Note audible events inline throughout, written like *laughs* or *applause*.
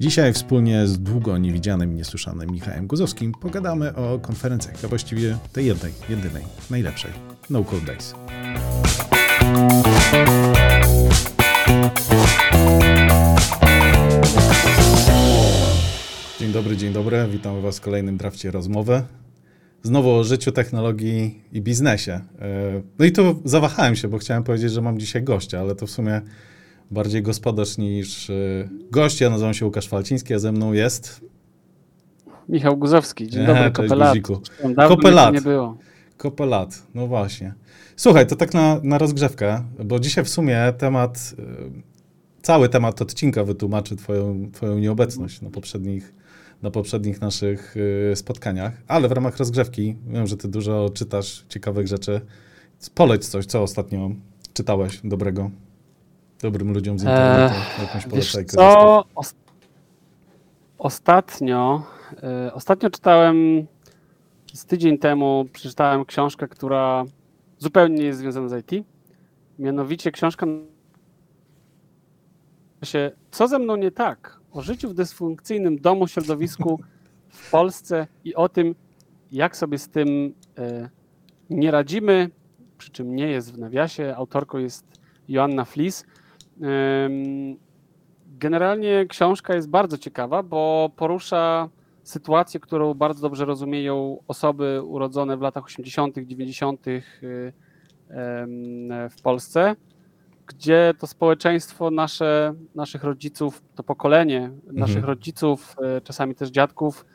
Dzisiaj wspólnie z długo niewidzianym i niesłyszanym Michałem Guzowskim pogadamy o konferencjach, a właściwie tej jednej, jedynej, najlepszej, No Code Days. Dzień dobry, dzień dobry. Witam Was w kolejnym drafcie rozmowy. Znowu o życiu, technologii i biznesie. E, no i tu zawahałem się, bo chciałem powiedzieć, że mam dzisiaj gościa, ale to w sumie bardziej gospodarz niż e, gość. Ja nazywam się Łukasz Falciński, a ze mną jest... Michał Guzowski. Dzień dobry, Kopelat. Kopelat. nie było. Kopelat, no właśnie. Słuchaj, to tak na, na rozgrzewkę, bo dzisiaj w sumie temat, e, cały temat odcinka wytłumaczy twoją, twoją nieobecność na poprzednich na poprzednich naszych spotkaniach, ale w ramach rozgrzewki, wiem, że ty dużo czytasz ciekawych rzeczy. Poleć coś, co ostatnio czytałeś dobrego, dobrym ludziom z internetu, eee, jakąś polecajkę. Co? ostatnio, y, ostatnio czytałem, z tydzień temu przeczytałem książkę, która zupełnie nie jest związana z IT. Mianowicie książka się Co ze mną nie tak? o życiu w dysfunkcyjnym domu, środowisku *laughs* w Polsce i o tym, jak sobie z tym e, nie radzimy, przy czym nie jest w nawiasie. Autorką jest Joanna Flis. Generalnie książka jest bardzo ciekawa, bo porusza sytuację, którą bardzo dobrze rozumieją osoby urodzone w latach 80., 90. w Polsce gdzie to społeczeństwo nasze, naszych rodziców, to pokolenie mhm. naszych rodziców, e, czasami też dziadków,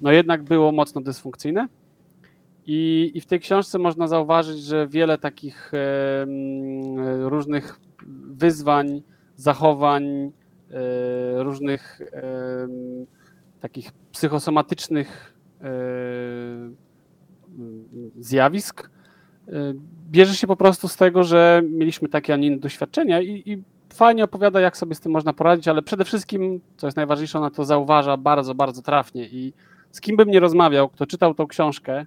no jednak było mocno dysfunkcyjne. I, I w tej książce można zauważyć, że wiele takich różnych wyzwań, zachowań, e, różnych e, takich psychosomatycznych e, zjawisk bierze się po prostu z tego, że mieliśmy takie, a nie inne doświadczenia i, i fajnie opowiada, jak sobie z tym można poradzić, ale przede wszystkim, co jest najważniejsze, ona to zauważa bardzo, bardzo trafnie i z kim bym nie rozmawiał, kto czytał tą książkę,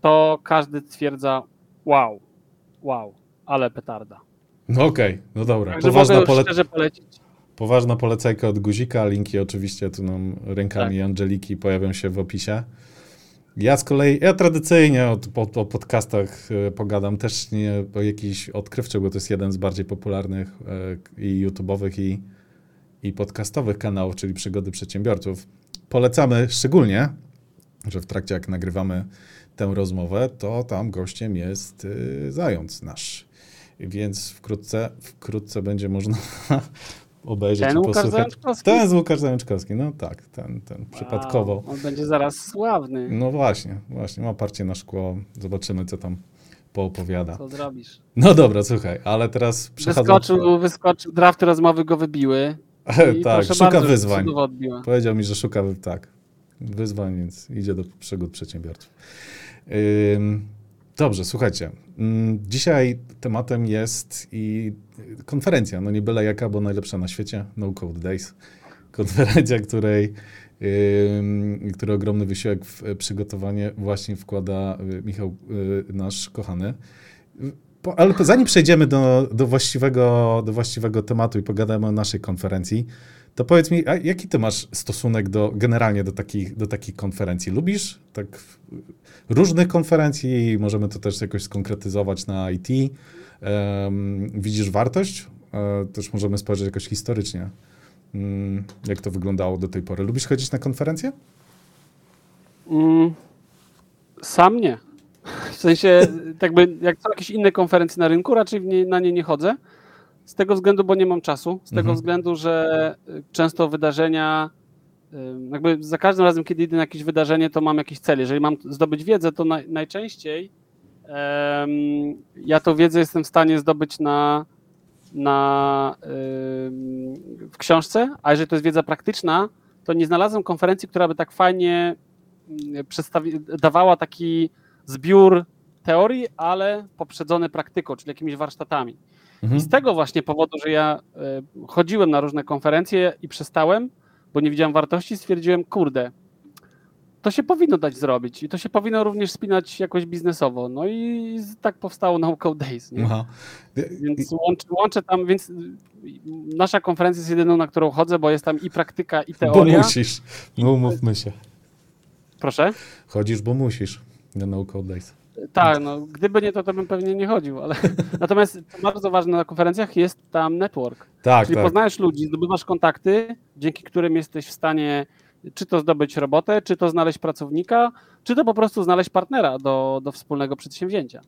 to każdy stwierdza wow, wow, ale petarda. No okej, okay, no dobra. Także Poważna pole... polecić. Poważna polecajka od guzika, linki oczywiście tu nam rękami tak. Angeliki pojawią się w opisie. Ja z kolei, ja tradycyjnie o, o, o podcastach e, pogadam, też nie o jakiś odkrywczych, bo to jest jeden z bardziej popularnych e, i YouTube'owych, i, i podcastowych kanałów, czyli Przygody Przedsiębiorców. Polecamy szczególnie, że w trakcie jak nagrywamy tę rozmowę, to tam gościem jest y, Zając nasz. Więc wkrótce, wkrótce będzie można *laughs* obejrzeć ten i Łukasz Zajączkowski? Ten z Łukasz Zajączkowski, no tak, ten, ten wow, przypadkowo. On będzie zaraz sławny. No właśnie, właśnie, ma parcie na szkło, zobaczymy co tam poopowiada. Co zrobisz? No dobra, słuchaj, ale teraz przechodzę... Wyskoczył, wyskoczył, drafty rozmowy go wybiły. *laughs* tak, szuka bardzo, wyzwań. Powiedział mi, że szuka, tak, wyzwań, więc idzie do przygód przedsiębiorców. Ym, Dobrze, słuchajcie. Mm, dzisiaj tematem jest i konferencja, no nie byle jaka, bo najlepsza na świecie, No Code Days. Konferencja, której, yy, który ogromny wysiłek w przygotowanie właśnie wkłada y, Michał, yy, nasz kochany. Po, ale zanim przejdziemy do, do, właściwego, do właściwego tematu i pogadamy o naszej konferencji, to powiedz mi, jaki ty masz stosunek do, generalnie do takich, do takich konferencji? Lubisz tak różnych konferencji? Możemy to też jakoś skonkretyzować na IT. Um, widzisz wartość? E, też możemy spojrzeć jakoś historycznie, um, jak to wyglądało do tej pory. Lubisz chodzić na konferencje? Mm, sam nie. *laughs* W sensie, jakby jak są jakieś inne konferencje na rynku, raczej nie, na nie nie chodzę. Z tego względu, bo nie mam czasu, z tego mhm. względu, że y, często wydarzenia, y, jakby za każdym razem, kiedy idę na jakieś wydarzenie, to mam jakiś cel. Jeżeli mam zdobyć wiedzę, to naj, najczęściej um, ja tą wiedzę jestem w stanie zdobyć na, na, um, w książce, a jeżeli to jest wiedza praktyczna, to nie znalazłem konferencji, która by tak fajnie mm, dawała taki zbiór teorii, ale poprzedzony praktyką, czyli jakimiś warsztatami. Mhm. I z tego właśnie powodu, że ja e, chodziłem na różne konferencje i przestałem, bo nie widziałem wartości, stwierdziłem, kurde, to się powinno dać zrobić i to się powinno również spinać jakoś biznesowo. No i tak powstało No Code Days. Więc łączę, łączę, tam, więc nasza konferencja jest jedyną, na którą chodzę, bo jest tam i praktyka, i teoria. Bo musisz, no umówmy się. Proszę? Chodzisz, bo musisz na No Code Days. Tak, no gdyby nie to, to bym pewnie nie chodził, ale *laughs* natomiast bardzo ważne na konferencjach jest tam network. Tak, Czyli tak. poznajesz ludzi, zdobywasz kontakty, dzięki którym jesteś w stanie czy to zdobyć robotę, czy to znaleźć pracownika, czy to po prostu znaleźć partnera do, do wspólnego przedsięwzięcia.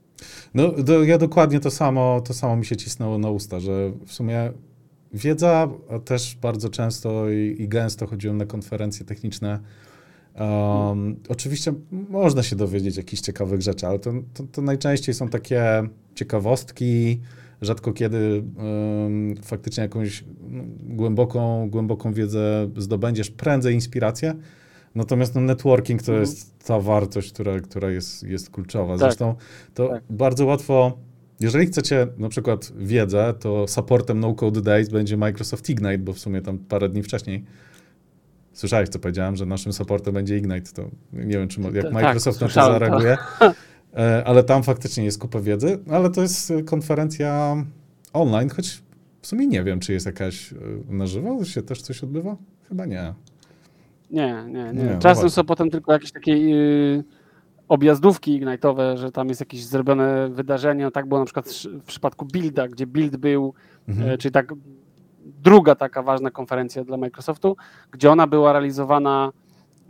No, do, ja dokładnie to samo, to samo mi się cisnęło na usta, że w sumie wiedza, a też bardzo często i, i gęsto chodziłem na konferencje techniczne. Um, oczywiście można się dowiedzieć jakichś ciekawych rzeczy, ale to, to, to najczęściej są takie ciekawostki, rzadko kiedy um, faktycznie jakąś no, głęboką, głęboką wiedzę zdobędziesz, prędzej inspirację. Natomiast no, networking to mhm. jest ta wartość, która, która jest, jest kluczowa. Tak. Zresztą to tak. bardzo łatwo, jeżeli chcecie na przykład wiedzę, to supportem No Code Days będzie Microsoft Ignite, bo w sumie tam parę dni wcześniej Słyszałeś, co powiedziałem, że naszym supportem będzie Ignite, to nie wiem, czy jak tak, Microsoft na to zareaguje. To. *laughs* E, ale tam faktycznie jest kupa wiedzy, ale to jest konferencja online, choć w sumie nie wiem, czy jest jakaś e, na żywo, się też coś odbywa? Chyba nie. Nie, nie, nie. nie Czasem no są potem tylko jakieś takie yy, objazdówki ignite'owe, że tam jest jakieś zrobione wydarzenie, no tak było na przykład w przypadku Builda, gdzie Build był, mhm. yy, czyli tak druga taka ważna konferencja dla Microsoftu, gdzie ona była realizowana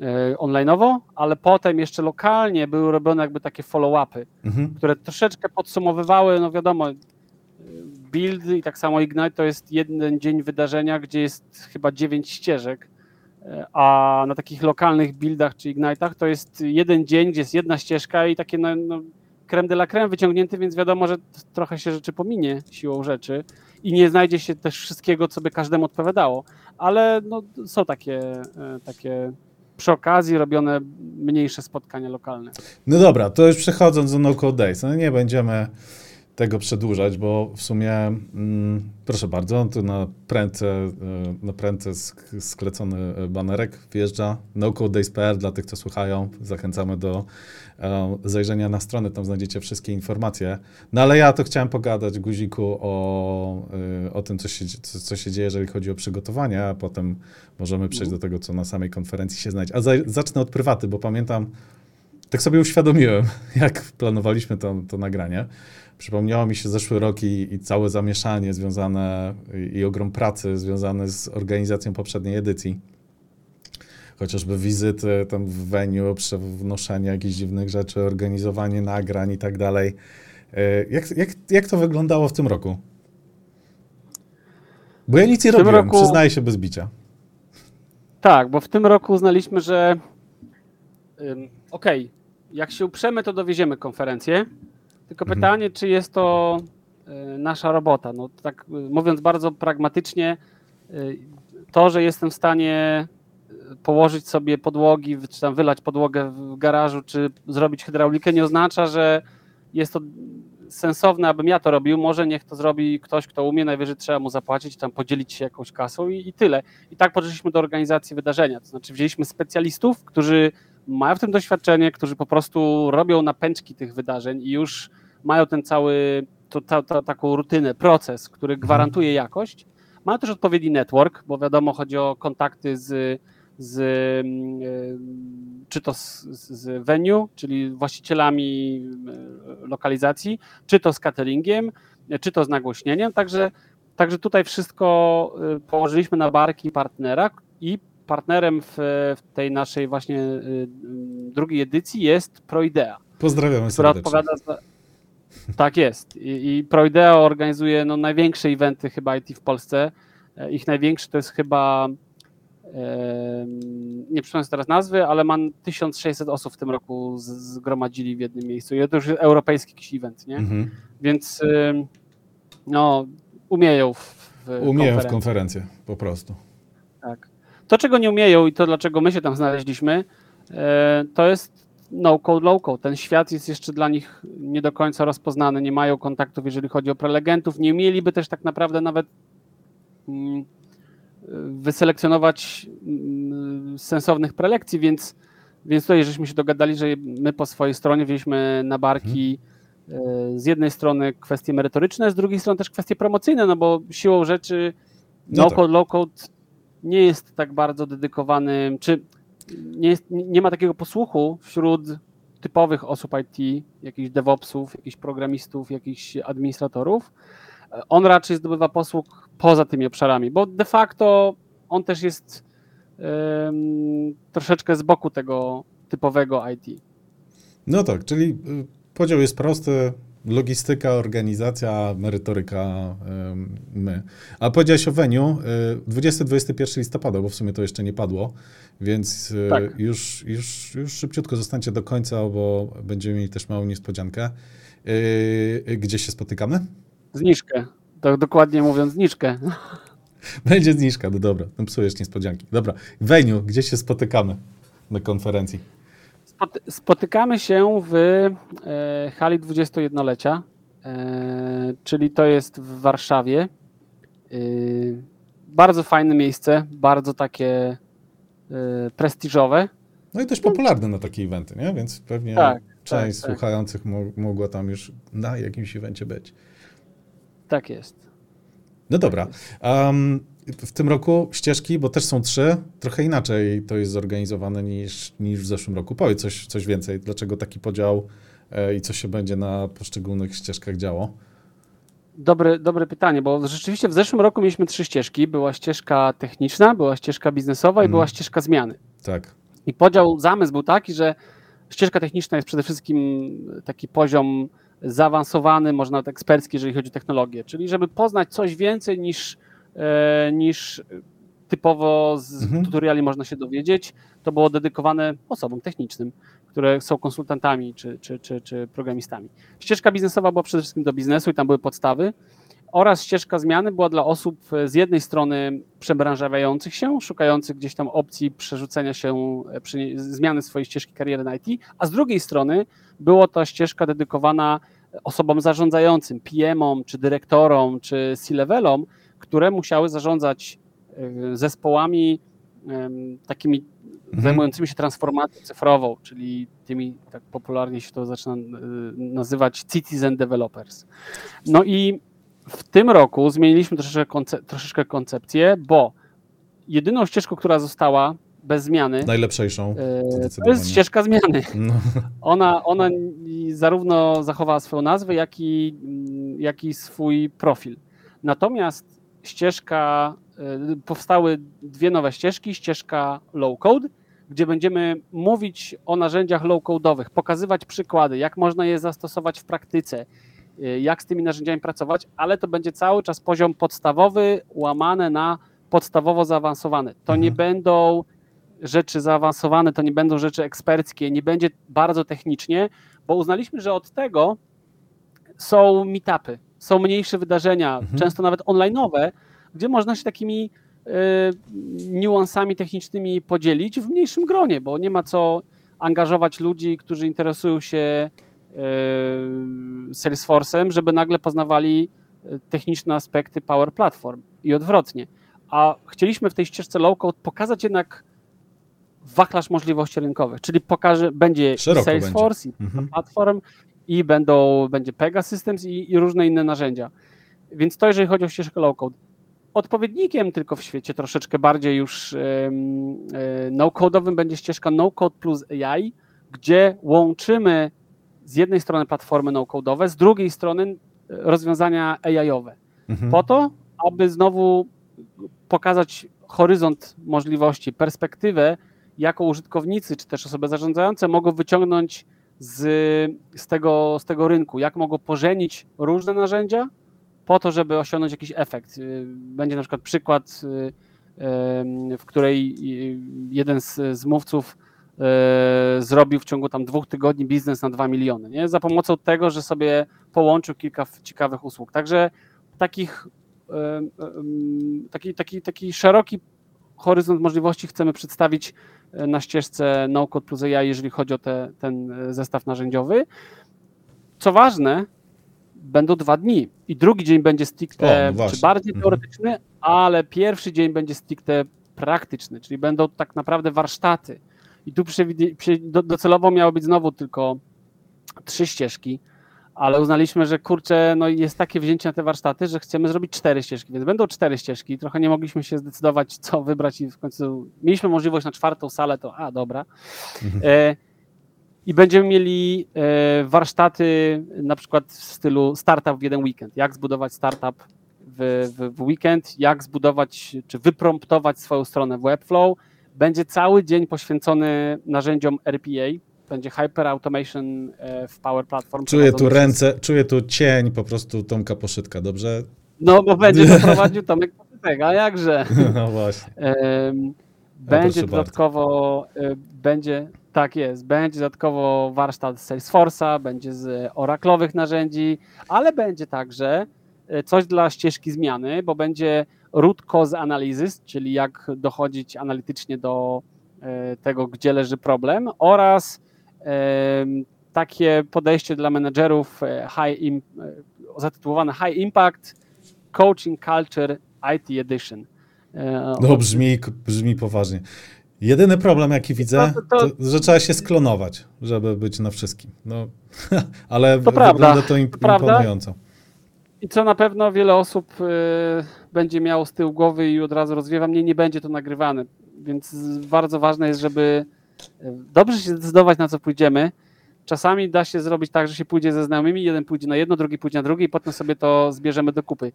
E, onlineowo, ale potem jeszcze lokalnie były robione jakby takie follow-upy, mhm. które troszeczkę podsumowywały, no wiadomo, build i tak samo Ignite to jest jeden dzień wydarzenia, gdzie jest chyba dziewięć ścieżek, e, a na takich lokalnych buildach czy Ignite'ach to jest jeden dzień, gdzie jest jedna ścieżka i takie no, no creme de la creme wyciągnięty, więc wiadomo, że trochę się rzeczy pominie siłą rzeczy i nie znajdzie się też wszystkiego, co by każdemu odpowiadało, ale no, są takie, e, takie przy okazji robione mniejsze spotkania lokalne. No dobra, to już przechodząc do No Code Days, no nie będziemy tego przedłużać, bo w sumie, mm, proszę bardzo, tu na prędce, e, na prędce sklecony banerek wjeżdża nocodedays.pl dla tych, co słuchają. Zachęcamy do e, zajrzenia na stronę, tam znajdziecie wszystkie informacje. No ale ja to chciałem pogadać, Guziku, o, e, o tym, co się, co, co się dzieje, jeżeli chodzi o przygotowanie, a potem możemy przejść do tego, co na samej konferencji się znajdzie. A za, zacznę od prywaty, bo pamiętam, tak sobie uświadomiłem, *laughs* jak planowaliśmy to, to nagranie, Przypomniało mi się zeszły rok i, i całe zamieszanie związane i, i ogrom pracy związany z organizacją poprzedniej edycji. Chociażby wizyty tam w venue, przenoszenie jakichś dziwnych rzeczy, organizowanie nagrań i tak dalej. E, jak, jak, jak to wyglądało w tym roku? Bo ja nic nie robiłem, roku... przyznaję się bez bicia. Tak, bo w tym roku uznaliśmy, że okej, okay, jak się uprzemy, to dowieziemy konferencję, tylko mhm. pytanie, czy jest to e, nasza robota. No, tak e, mówiąc bardzo pragmatycznie, e, to, że jestem w stanie położyć sobie podłogi, czy tam wylać podłogę w garażu, czy zrobić hydraulikę, nie oznacza, że jest to sensowne, abym ja to robił. Może niech to zrobi ktoś, kto umie, najwyżej trzeba mu zapłacić, tam podzielić się jakąś kasą i, i tyle. I tak podeszliśmy do organizacji wydarzenia. To znaczy wzięliśmy specjalistów, którzy mają w tym doświadczenie, którzy po prostu robią napęczki tych wydarzeń i już mają ten cały, to, ta, ta, taką rutynę, proces, który mhm. gwarantuje jakość. Mają też odpowiedni network, bo wiadomo, chodzi o kontakty z, z czy to z, z venue, czyli właścicielami lokalizacji, czy to z cateringiem, czy to z nagłośnieniem. Także, także tutaj wszystko y, położyliśmy na barki partnera i partnerem w, w tej naszej właśnie y, drugiej edycji jest Proidea. Pozdrawiamy która serdecznie. odpowiada za, tak jest. I, i Proidea organizuje no, największe eventy chyba IT w Polsce. E, ich największy to jest chyba nie przypomnę teraz nazwy, ale mam 1600 osób w tym roku zgromadzili w jednym miejscu. I to już jest europejski jakiś event, nie? Mhm. Więc no, umieją w, w Umieją w konferencję, po prostu. To, czego nie umieją i to, dlaczego my się tam znaleźliśmy, e, to jest no-code, low-code. Ten świat jest jeszcze dla nich nie do końca rozpoznany, nie mają kontaktów, jeżeli chodzi o prelegentów, nie mieliby też tak naprawdę nawet mm, wyselekcjonować mm, sensownych prelekcji, więc Więc tutaj żeśmy się dogadali, że my po swojej stronie wzięliśmy na barki hmm. z jednej strony kwestie merytoryczne, z drugiej strony też kwestie promocyjne, no bo siłą rzeczy no, no code, tak. low code nie jest tak bardzo dedykowany, czy nie, jest, nie ma takiego posłuchu wśród typowych osób IT, jakichś DevOpsów, jakichś programistów, jakichś administratorów. On raczej zdobywa posług poza tymi obszarami, bo de facto on też jest um, troszeczkę z boku tego typowego IT. No tak, czyli y, podział jest prosty, logistyka, organizacja, merytoryka, my. A powiedziałeś o Veniu, 20-21 listopada, bo w sumie to jeszcze nie padło, więc y, tak. już, już, już szybciutko zostańcie do końca, bo będziemy mieli też małą niespodziankę. Y, gdzie się spotykamy? Zniżkę. Tak dokładnie mówiąc, zniżkę. *laughs* Będzie zniżka, no dobra, no psujesz niespodzianki. Dobra, Veniu, gdzie się spotykamy na konferencji? Spotykamy się w e, hali 21-lecia, e, czyli to jest w Warszawie. E, bardzo fajne miejsce, bardzo takie prestiżowe. No i też popularne na takie eventy, nie? Więc pewnie tak, część tak, tak. słuchających tak. mogła tam już na jakimś evencie być. Tak jest. No dobra. Um, w tym roku ścieżki, bo też są trzy, trochę inaczej to jest zorganizowane niż, niż w zeszłym roku. Powiedz coś, coś więcej, dlaczego taki podział e, i co się będzie na poszczególnych ścieżkach działo? Dobre, dobre pytanie, bo rzeczywiście w zeszłym roku mieliśmy trzy ścieżki. Była ścieżka techniczna, była ścieżka biznesowa i mm. była ścieżka zmiany. Tak. I podział, zamysł był taki, że ścieżka techniczna jest przede wszystkim taki poziom zaawansowany, może nawet ekspercki, jeżeli chodzi o technologię, czyli żeby poznać coś więcej niż niż typowo z mhm. tutoriali można się dowiedzieć. To było dedykowane osobom technicznym, które są konsultantami czy, czy, czy, czy programistami. Ścieżka biznesowa była przede wszystkim do biznesu i tam były podstawy oraz ścieżka zmiany była dla osób z jednej strony przebranżawiających się, szukających gdzieś tam opcji przerzucenia się, e, zmiany swojej ścieżki kariery na IT, a z drugiej strony była to ścieżka dedykowana osobom zarządzającym, PM-om, czy dyrektorom, czy C-levelom, które musiały zarządzać e, zespołami takimi mhm. zajmującymi się transformacją cyfrową, czyli tymi, tak popularnie się to zaczyna e, nazywać citizen developers. No i w tym roku zmieniliśmy troszeczkę, konce troszeczkę koncepcję, bo jedyną ścieżką, która została bez zmiany. Najlepszejszą. E, to jest ścieżka zmiany. *laughs* No. Ona, ona zarówno zachowała swoją nazwę, jak i, jak i swój profil. Natomiast ścieżka, y, powstały dwie nowe ścieżki, ścieżka low code, gdzie będziemy mówić o narzędziach low code'owych, pokazywać przykłady, jak można je zastosować w praktyce, y, jak z tymi narzędziami pracować, ale to będzie cały czas poziom podstawowy łamane na podstawowo zaawansowane. To mhm. nie będą rzeczy zaawansowane, to nie będą rzeczy eksperckie, nie będzie bardzo technicznie, bo uznaliśmy, że od tego są meetupy, są mniejsze wydarzenia, mhm. często nawet online'owe, gdzie można się takimi y, niuansami technicznymi podzielić w mniejszym gronie, bo nie ma co angażować ludzi, którzy interesują się y, Salesforce'em, żeby nagle poznawali e, techniczne aspekty Power Platform i odwrotnie. A chcieliśmy w tej ścieżce low-code pokazać jednak wachlarz możliwości rynkowych, czyli pokaże, będzie Szeroko Salesforce będzie. i mhm. Platform i będą, będzie Pegasystems i, i, różne inne narzędzia. Więc to jeżeli chodzi o ścieżkę low-code. Odpowiednikiem tylko w świecie troszeczkę bardziej już e, no-code'owym będzie ścieżka no-code plus AI, gdzie łączymy z jednej strony platformy no-code'owe, z drugiej strony e, rozwiązania AI-owe. Mhm. Po to, aby znowu pokazać horyzont możliwości, perspektywę, jaką użytkownicy czy też osoby zarządzające mogą wyciągnąć z, z, tego, z tego rynku, jak mogą pożenić różne narzędzia po to, żeby osiągnąć jakiś efekt. Y, będzie na przykład przykład, y, w której y, jeden z, z mówców zrobił w ciągu tam dwóch tygodni biznes na 2 miliony, nie? za pomocą tego, że sobie połączył kilka ciekawych usług. Także takich, taki, taki, taki szeroki horyzont możliwości chcemy przedstawić na ścieżce No-Code plus AI, jeżeli chodzi o te, ten zestaw narzędziowy. Co ważne, będą dwa dni i drugi dzień będzie stricte no czy bardziej mhm. teoretyczny, ale pierwszy dzień będzie stricte praktyczny, czyli będą tak naprawdę warsztaty. I tu docelowo miało być znowu tylko trzy ścieżki, ale uznaliśmy, że kurczę, no jest takie wzięcie na te warsztaty, że chcemy zrobić cztery ścieżki, więc będą cztery ścieżki. Trochę nie mogliśmy się zdecydować, co wybrać i w końcu mieliśmy możliwość na czwartą salę, to a dobra. Mhm. E, I będziemy mieli e, warsztaty na przykład w stylu startup w jeden weekend. Jak zbudować startup w, w, w weekend, jak zbudować czy wypromptować swoją stronę w Webflow. Będzie cały dzień poświęcony narzędziom RPA, będzie Hyper Automation e, w Power Platform. Czuję tu ręce, przez... czuję tu cień po prostu Tomka Poszytka, dobrze? No, bo będzie *laughs* to prowadził Tomek Poszytek, a jakże? *laughs* No właśnie. będzie no, dodatkowo, bardzo. E, będzie, tak jest, będzie dodatkowo warsztat z Salesforce'a, będzie z oraklowych narzędzi, ale będzie także e, coś dla ścieżki zmiany, bo będzie root cause analysis, czyli jak dochodzić analitycznie do tego, gdzie leży problem oraz takie podejście dla menedżerów e, high e, zatytułowane High Impact Coaching Culture IT Edition. E, no brzmi, brzmi poważnie. Jedyny problem, jaki widzę, to, to, to, że trzeba się sklonować, żeby być na wszystkim. No, *laughs* ale to wygląda to imponująco. I co na pewno wiele osób będzie miało z tyłu głowy i od razu rozwiewa mnie, nie będzie to nagrywane. Więc bardzo ważne jest, żeby dobrze się zdecydować, na co pójdziemy. Czasami da się zrobić tak, że się pójdzie ze znajomymi, jeden pójdzie na jedno, drugi pójdzie na drugie i potem sobie to zbierzemy do kupy.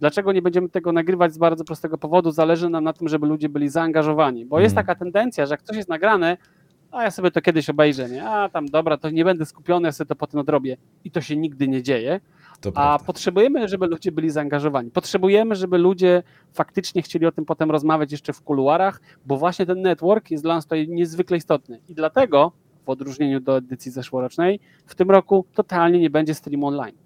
Dlaczego nie będziemy tego nagrywać z bardzo prostego powodu? Zależy nam na tym, żeby ludzie byli zaangażowani, bo jest mhm. taka tendencja, że jak coś jest nagrane, a ja sobie to kiedyś obejrzę, nie? A tam dobra, to nie będę skupiony, ja sobie to potem odrobię. I to się nigdy nie dzieje. To a prawda. potrzebujemy, żeby ludzie byli zaangażowani. Potrzebujemy, żeby ludzie faktycznie chcieli o tym potem rozmawiać jeszcze w kuluarach, bo właśnie ten network jest dla nas tutaj niezwykle istotny. I dlatego, w odróżnieniu do edycji zeszłorocznej, w tym roku totalnie nie będzie stream online.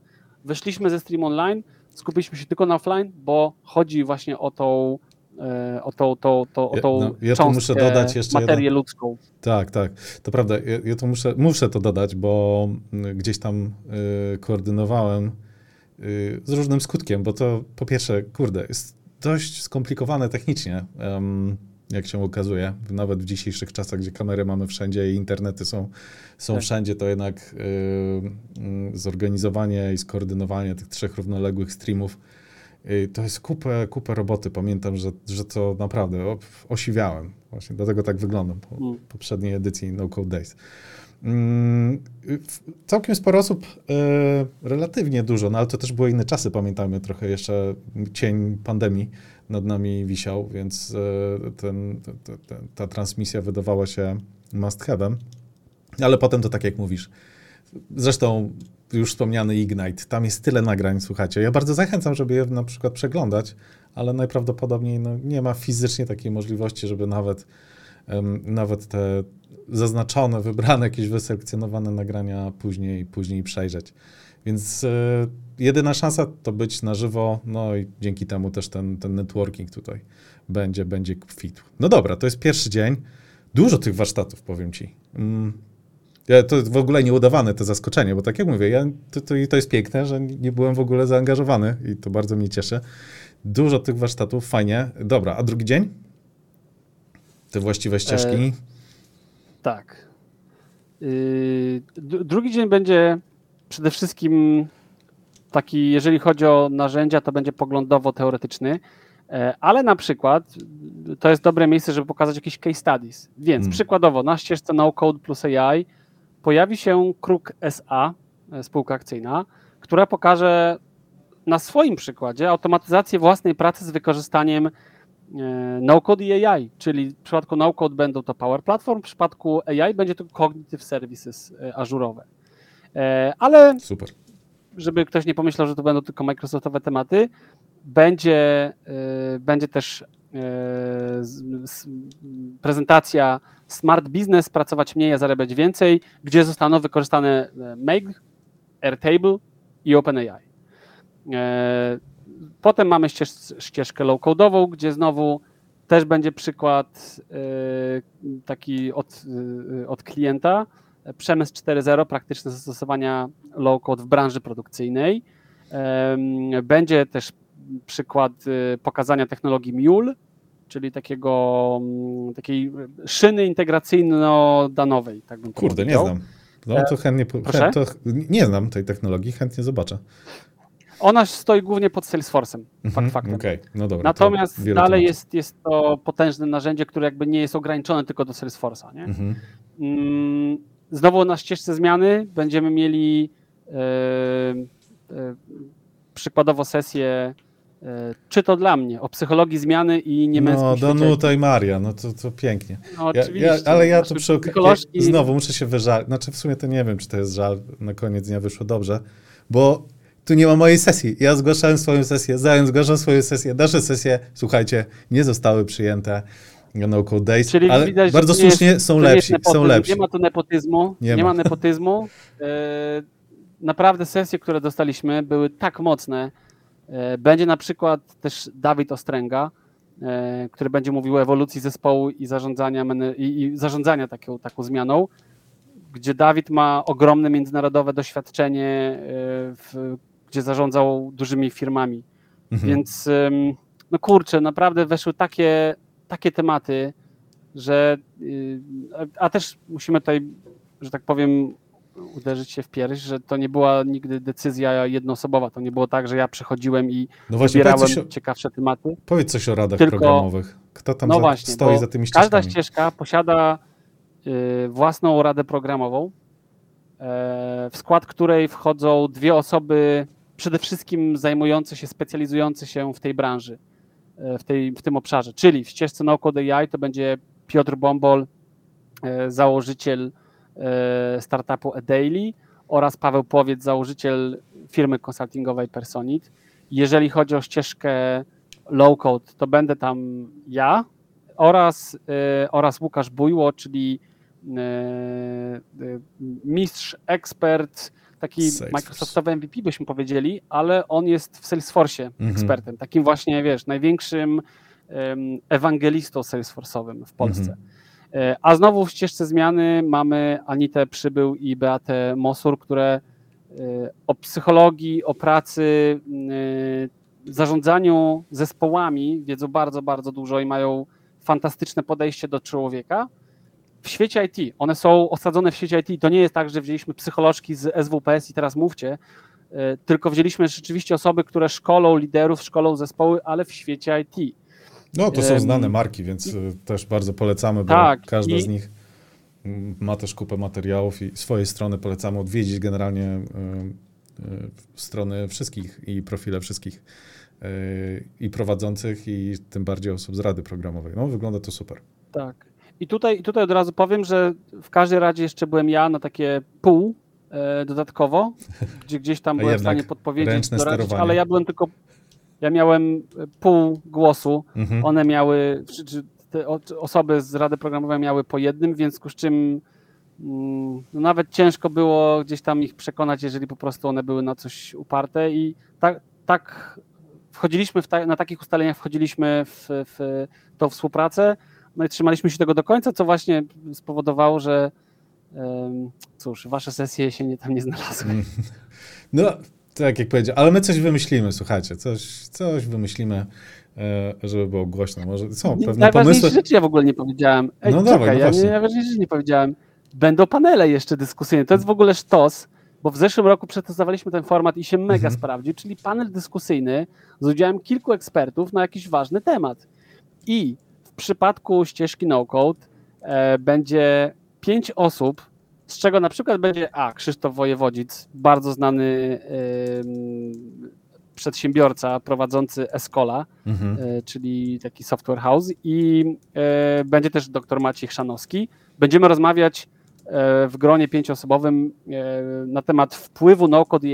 Wyszliśmy ze stream online, skupiliśmy się tylko na offline, bo chodzi właśnie o tą e, o tą, tą, tą, o tą no, ja muszę dodać jeszcze materię jeden... ludzką. Tak, tak, to prawda. Ja, ja tu muszę, muszę to dodać, bo gdzieś tam y, koordynowałem z różnym skutkiem, bo to po pierwsze, kurde, jest dość skomplikowane technicznie, jak się okazuje. Nawet w dzisiejszych czasach, gdzie kamery mamy wszędzie i internety są, są tak. wszędzie, to jednak y, y, zorganizowanie i skoordynowanie tych trzech równoległych streamów to jest kupę, kupę roboty. Pamiętam, że, że to naprawdę osiwiałem. Właśnie dlatego tak wyglądam po mm. poprzedniej edycji No Code Days. Mm, całkiem sporo osób, e, relatywnie dużo, no ale to też były inne czasy, pamiętajmy, trochę jeszcze cień pandemii nad nami wisiał, więc e, ten, ta, ta, ta transmisja wydawała się must have'em, ale potem to tak jak mówisz. Zresztą już wspomniany Ignite, tam jest tyle nagrań, słuchajcie. Ja bardzo zachęcam, żeby je na przykład przeglądać, ale najprawdopodobniej no, nie ma fizycznie takiej możliwości, żeby nawet, nawet te zaznaczone, wybrane, jakieś wyselekcjonowane nagrania później, później przejrzeć. Więc y, jedyna szansa to być na żywo, no i dzięki temu też ten, ten networking tutaj będzie, będzie kwitł. No dobra, to jest pierwszy dzień. Dużo tych warsztatów, powiem ci. Mm. Ja, to w ogóle nieudawane to zaskoczenie, bo tak jak mówię, ja, to, to, to jest piękne, że nie byłem w ogóle zaangażowany i to bardzo mnie cieszy. Dużo tych warsztatów, fajnie. Dobra, a drugi dzień? Te właściwe ścieżki? E tak. Yy, drugi dzień będzie przede wszystkim taki, jeżeli chodzi o narzędzia, to będzie poglądowo-teoretyczny, e, ale na przykład to jest dobre miejsce, żeby pokazać jakieś case studies. Więc hmm. przykładowo na ścieżce No Code plus AI pojawi się Kruk SA, e, spółka akcyjna, która pokaże na swoim przykładzie automatyzację własnej pracy z wykorzystaniem E, no-code i AI, czyli w przypadku no-code będą to Power Platform, w przypadku AI będzie to Cognitive Services e, ażurowe. E, ale Super. żeby ktoś nie pomyślał, że to będą tylko Microsoftowe tematy, będzie, będzie też prezentacja Smart Business, pracować mniej, a zarabiać więcej, gdzie zostaną wykorzystane Make, Airtable i OpenAI. Potem mamy ścież, ścieżkę low-code'ową, gdzie znowu też będzie przykład y, taki od, y, od klienta. Przemysł 4.0, praktyczne zastosowania low-code w branży produkcyjnej. Będzie też przykład y, pokazania technologii Mule czyli takiego, mm, takiej szyny integracyjno-danowej. Tak Kurde, nie znam. No to chętnie, chęt, to nie znam tej technologii, chętnie zobaczę. Ona stoi głównie pod Salesforce'em, mhm, faktem. Okay. No dobra, Natomiast dalej jest, jest to potężne narzędzie, które jakby nie jest ograniczone tylko do Salesforce'a. Nie? Mhm. Mm, znowu na ścieżce zmiany będziemy mieli yy, yy, przykładowo sesję E, czy to dla mnie, o psychologii zmiany i niemieckim No, Danuta i Maria, no to, to pięknie. No, oczywiście. Ja, ja, ale ja to przy okazji, znowu muszę się wyżalić, znaczy w sumie to nie wiem, czy to jest żal, na koniec dnia wyszło dobrze, bo tu nie ma mojej sesji. Ja zgłaszałem swoją sesję, Zając zgłaszał swoją sesję, nasze sesje, słuchajcie, nie zostały przyjęte. No Code Days, Czyli ale widać, bardzo słusznie jest, są lepsi, są lepsi. Nie ma tu nepotyzmu, nie, nie ma. ma nepotyzmu. E, naprawdę sesje, które dostaliśmy były tak mocne, E, będzie na przykład też Dawid Ostręga, e, który będzie mówił o ewolucji zespołu i zarządzania, i zarządzania taką, taką zmianą, gdzie Dawid ma ogromne międzynarodowe doświadczenie, w, gdzie zarządzał dużymi firmami. Mhm. Więc no kurczę, naprawdę weszły takie, takie tematy, że y, a też musimy tutaj, że tak powiem, uderzyć się w pierś, że to nie była nigdy decyzja jednoosobowa. To nie było tak, że ja przychodziłem i no właśnie, wybierałem o, ciekawsze tematy. Powiedz coś o radach Tylko, programowych. Kto tam no za, właśnie, stoi za tymi ścieżkami? Każda ścieżka posiada y, własną radę programową, y, w skład której wchodzą dwie osoby przede wszystkim zajmujące się, specjalizujące się w tej branży, y, w, tej, w tym obszarze. Czyli w ścieżce No Code AI to będzie Piotr Bombol, założyciel E, startupu eDaily oraz Paweł Płowiec, założyciel firmy konsultingowej Personit. Jeżeli chodzi o ścieżkę low code, to będę tam ja oraz, e, oraz Łukasz Bujło, czyli e, mistrz, ekspert, taki Salesforce. Microsoftowy MVP byśmy powiedzieli, ale on jest w Salesforce mhm. ekspertem, takim właśnie, wiesz, największym ewangelistą Salesforce'owym w Polsce. Mhm. E, a znowu w ścieżce zmiany mamy Anitę Przybył i Beatę Mosur, które e, o psychologii, o pracy, e, zarządzaniu zespołami wiedzą bardzo, bardzo dużo i mają fantastyczne podejście do człowieka. W świecie IT, one są osadzone w świecie IT. To nie jest tak, że wzięliśmy psycholożki z SWPS i teraz mówcie, tylko wzięliśmy rzeczywiście osoby, które szkolą liderów, szkolą zespoły, ale w świecie IT. No, to są znane marki, więc y, też bardzo polecamy, bo tak, każda i... z nich ma też kupę materiałów i swojej strony polecamy odwiedzić generalnie y, strony wszystkich i profile wszystkich i prowadzących i tym bardziej osób z rady programowej. No, wygląda to super. Tak. I tutaj, tutaj od razu powiem, że w każdej radzie jeszcze byłem ja na takie pół e, dodatkowo, gdzie gdzieś tam byłem w stanie podpowiedzieć, doradzić, ale ja byłem tylko ja miałem pół głosu, mhm. one miały, te osoby z Rady Programowej miały po jednym, w związku z czym mm, no nawet ciężko było gdzieś tam ich przekonać, jeżeli po prostu one były na coś uparte. I tak, tak wchodziliśmy ta, na takich ustaleniach, wchodziliśmy w, w tą współpracę, no i trzymaliśmy się tego do końca, co właśnie spowodowało, że cóż, wasze sesje się nie, tam nie znalazły. No, tak jak powiedział, ale my coś wymyślimy, słuchajcie, coś, coś wymyślimy, e, żeby było głośno. Może są pewne Najważniejsze pomysły. rzeczy ja w ogóle nie powiedziałem. Ej, no czekaj, dawaj, no ja nie, najważniejsze rzeczy nie powiedziałem. Będą panele jeszcze dyskusyjne. To jest w ogóle sztos, bo w zeszłym roku przetestowaliśmy ten format i się mega mhm. sprawdził, czyli panel dyskusyjny z udziałem kilku ekspertów na jakiś ważny temat. I przypadku ścieżki no-code e, będzie pięć osób, z czego na przykład będzie A. Krzysztof Wojewodzic, bardzo znany przedsiębiorca prowadzący Escola, mhm. y, czyli taki software house i y, będzie też dr Maciej Chrzanowski. Będziemy rozmawiać w gronie pięcioosobowym na temat wpływu no-code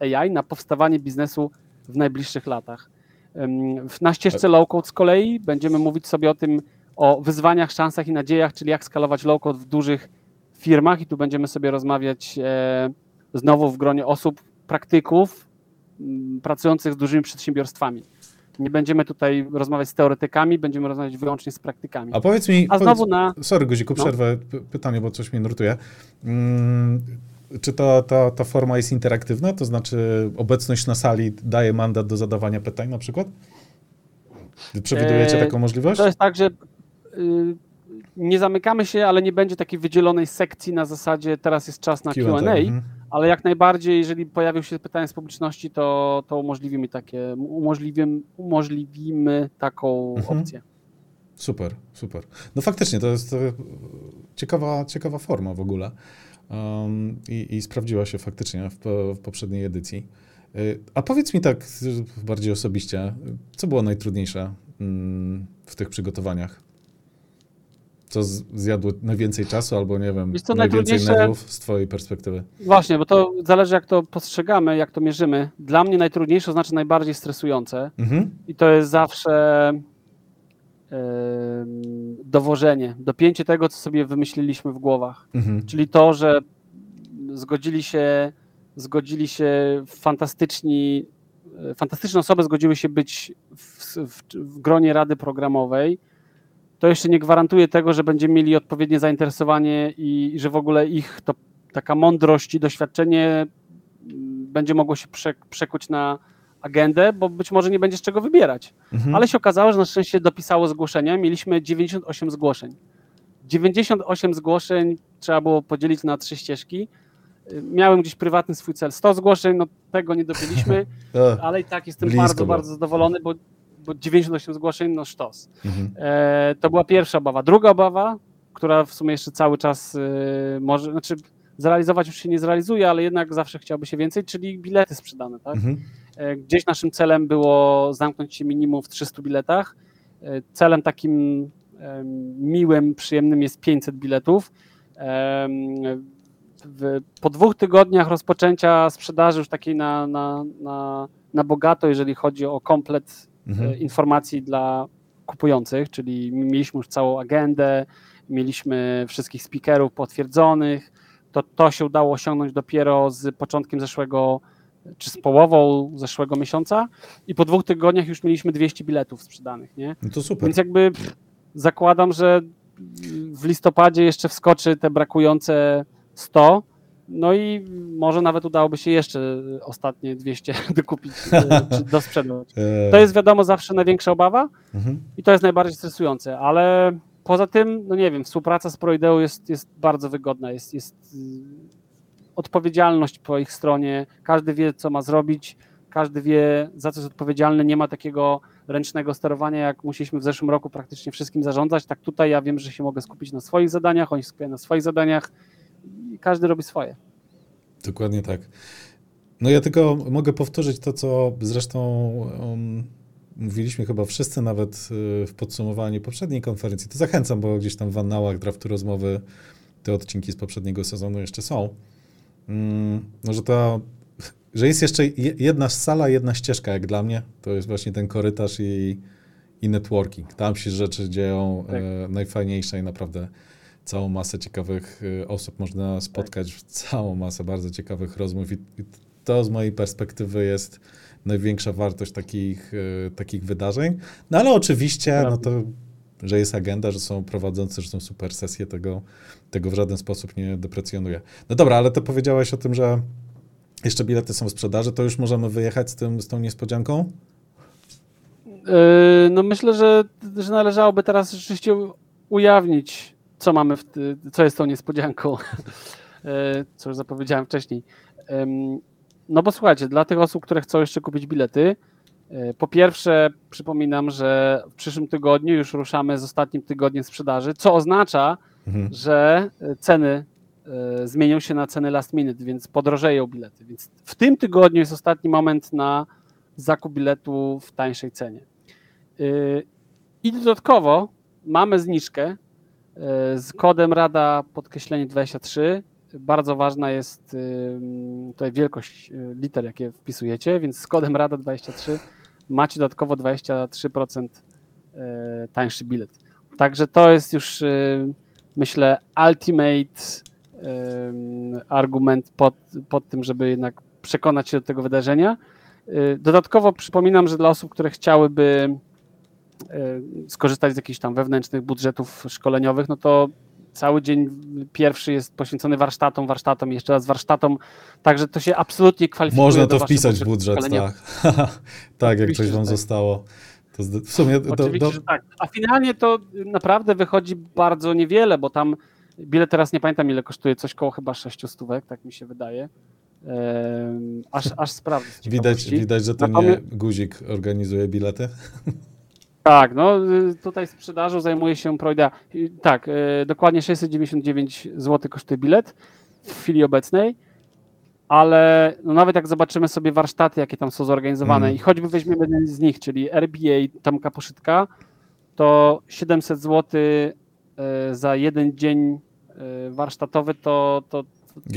AI na powstawanie biznesu w najbliższych latach. Na ścieżce low-code z kolei będziemy mówić sobie o tym, o wyzwaniach, szansach i nadziejach, czyli jak skalować low-code w dużych firmach i tu będziemy sobie rozmawiać e, znowu w gronie osób, praktyków pracujących z dużymi przedsiębiorstwami. Nie będziemy tutaj rozmawiać z teoretykami, będziemy rozmawiać wyłącznie z praktykami. A powiedz mi, A znowu powiedz, na... sorry Guziku, no. przerwę no. pytanie, bo coś mnie nurtuje. Hmm, czy ta, ta, ta forma jest interaktywna, to znaczy obecność na sali daje mandat do zadawania pytań na przykład? Przewidujecie taką możliwość? To jest tak, że y, nie zamykamy się, ale nie będzie takiej wydzielonej sekcji na zasadzie teraz jest czas na Q&A, mhm. ale jak najbardziej, jeżeli pojawią się pytania z publiczności, to, to umożliwimy takie, umożliwimy, umożliwimy taką mhm. opcję. Super, super. No faktycznie, to jest e, ciekawa, ciekawa forma w ogóle um, i, i, sprawdziła się faktycznie w, w poprzedniej edycji. E, a powiedz mi tak bardziej osobiście, co było najtrudniejsze mm, w tych przygotowaniach? Co zjadło najwięcej czasu albo nie wiem, najwięcej nerwów z twojej perspektywy? Właśnie, bo to zależy jak to postrzegamy, jak to mierzymy. Dla mnie najtrudniejsze znaczy najbardziej stresujące mhm. i to jest zawsze dowożenie, dopięcie tego, co sobie wymyśliliśmy w głowach. Mhm. Czyli to, że zgodzili się, zgodzili się fantastyczni, e, fantastyczne osoby zgodziły się być w, w, w gronie rady programowej, to jeszcze nie gwarantuje tego, że będziemy mieli odpowiednie zainteresowanie i, i że w ogóle ich to taka mądrość i doświadczenie będzie mogło się prze, przekuć na, agendę, bo być może nie będzie z czego wybierać. Mhm. Ale się okazało, że na szczęście dopisało zgłoszenia. Mieliśmy 98 zgłoszeń. 98 zgłoszeń trzeba było podzielić na trzy ścieżki. Miałem gdzieś prywatny swój cel. 100 zgłoszeń, no tego nie dobiliśmy, *laughs* ale i tak jestem Blisko bardzo, bardzo zadowolony, bo, bo 98 zgłoszeń, no sztos. Mhm. E, to była pierwsza obawa. Druga obawa, która w sumie jeszcze cały czas y, może, znaczy zrealizować już się nie zrealizuje, ale jednak zawsze chciałby się więcej, czyli bilety sprzedane, tak? Mhm. E, gdzieś naszym celem było zamknąć się minimum w 300 biletach. E, celem takim miłym, przyjemnym jest 500 biletów. Po dwóch tygodniach rozpoczęcia sprzedaży już takiej na, na, na, na bogato, jeżeli chodzi o komplet e, mhm. informacji dla kupujących, czyli mieliśmy już całą agendę, mieliśmy wszystkich speakerów potwierdzonych, to to się udało osiągnąć dopiero z początkiem zeszłego czy z połową zeszłego miesiąca i po dwóch tygodniach już mieliśmy 200 biletów sprzedanych, nie? No to super. Więc jakby pff, zakładam, że w listopadzie jeszcze wskoczy te brakujące 100, no i może nawet udałoby się jeszcze ostatnie 200 *laughs* dokupić czy *laughs* dosprzedać. E. To jest wiadomo zawsze największa obawa mhm. i to jest najbardziej stresujące, ale poza tym, no nie wiem, współpraca z Proideo jest, jest bardzo wygodna, jest, jest odpowiedzialność po ich stronie, każdy wie, co ma zrobić, każdy wie, za co jest odpowiedzialny, nie ma takiego ręcznego sterowania, jak musieliśmy w zeszłym roku praktycznie wszystkim zarządzać. Tak tutaj ja wiem, że się mogę skupić na swoich zadaniach, oni skupiają na swoich zadaniach i każdy robi swoje. Dokładnie tak. No ja tylko mogę powtórzyć to, co zresztą um, mówiliśmy chyba wszyscy nawet y, w podsumowaniu poprzedniej konferencji. To zachęcam, bo gdzieś tam w annałach draftu rozmowy te odcinki z poprzedniego sezonu jeszcze są. Mm, no, że to, że jest jeszcze jedna sala, jedna ścieżka, jak dla mnie, to jest właśnie ten korytarz i, i networking. Tam się rzeczy dzieją tak. e, najfajniejsze i naprawdę całą masę ciekawych e, osób można spotkać, tak. całą masę bardzo ciekawych rozmów i, i, to z mojej perspektywy jest największa wartość takich, e, takich wydarzeń. No ale oczywiście, no to że jest agenda, że są prowadzący, że są super sesje, tego, tego w żaden sposób nie deprecjonuję. No dobra, ale to powiedziałeś o tym, że jeszcze bilety są w sprzedaży, to już możemy wyjechać z, tym, z tą niespodzianką? Yy, no myślę, że, że należałoby teraz rzeczywiście ujawnić, co mamy, w, co jest tą niespodzianką, *laughs* yy, co już zapowiedziałem wcześniej. No bo słuchajcie, dla tych osób, które chcą jeszcze kupić bilety, po pierwsze, przypominam, że w przyszłym tygodniu już ruszamy z ostatnim tygodniem sprzedaży, co oznacza, mhm. że e, ceny e, zmienią się na ceny last minute, więc podrożeją bilety. Więc w tym tygodniu jest ostatni moment na zakup biletu w tańszej cenie. I dodatkowo mamy zniżkę z kodem Rada podkreślenie 23. Bardzo ważna jest tutaj wielkość liter, jakie wpisujecie, więc z kodem Rada 23 macie dodatkowo 23% e, tańszy bilet. Także to jest już, e, myślę, ultimate argument pod, pod tym, żeby jednak przekonać się do tego wydarzenia. Dodatkowo przypominam, że dla osób, które chciałyby skorzystać z jakichś tam wewnętrznych budżetów szkoleniowych, no to cały dzień pierwszy jest poświęcony warsztatom, warsztatom i jeszcze raz warsztatom, także to się absolutnie kwalifikuje Można to wpisać w budżet, tak. *laughs* tak, jak coś wam zostało. To w sumie Oczywiście, do... że tak. A finalnie to naprawdę wychodzi bardzo niewiele, bo tam bilet teraz nie pamiętam ile kosztuje, coś koło chyba 600 stówek, tak mi się wydaje. Ehm, aż, aż sprawdzę. Widać, widać, że to Natomiast... nie guzik organizuje bilety. *laughs* Tak, no tutaj sprzedażą zajmuje się Proida. Tak, e, dokładnie 699 zł kosztuje bilet w chwili obecnej, ale no nawet jak zobaczymy sobie warsztaty, jakie tam są zorganizowane mm. i choćby weźmiemy jeden z nich, czyli RBA Tomka Poszytka, to 700 zł za jeden dzień warsztatowy to, to,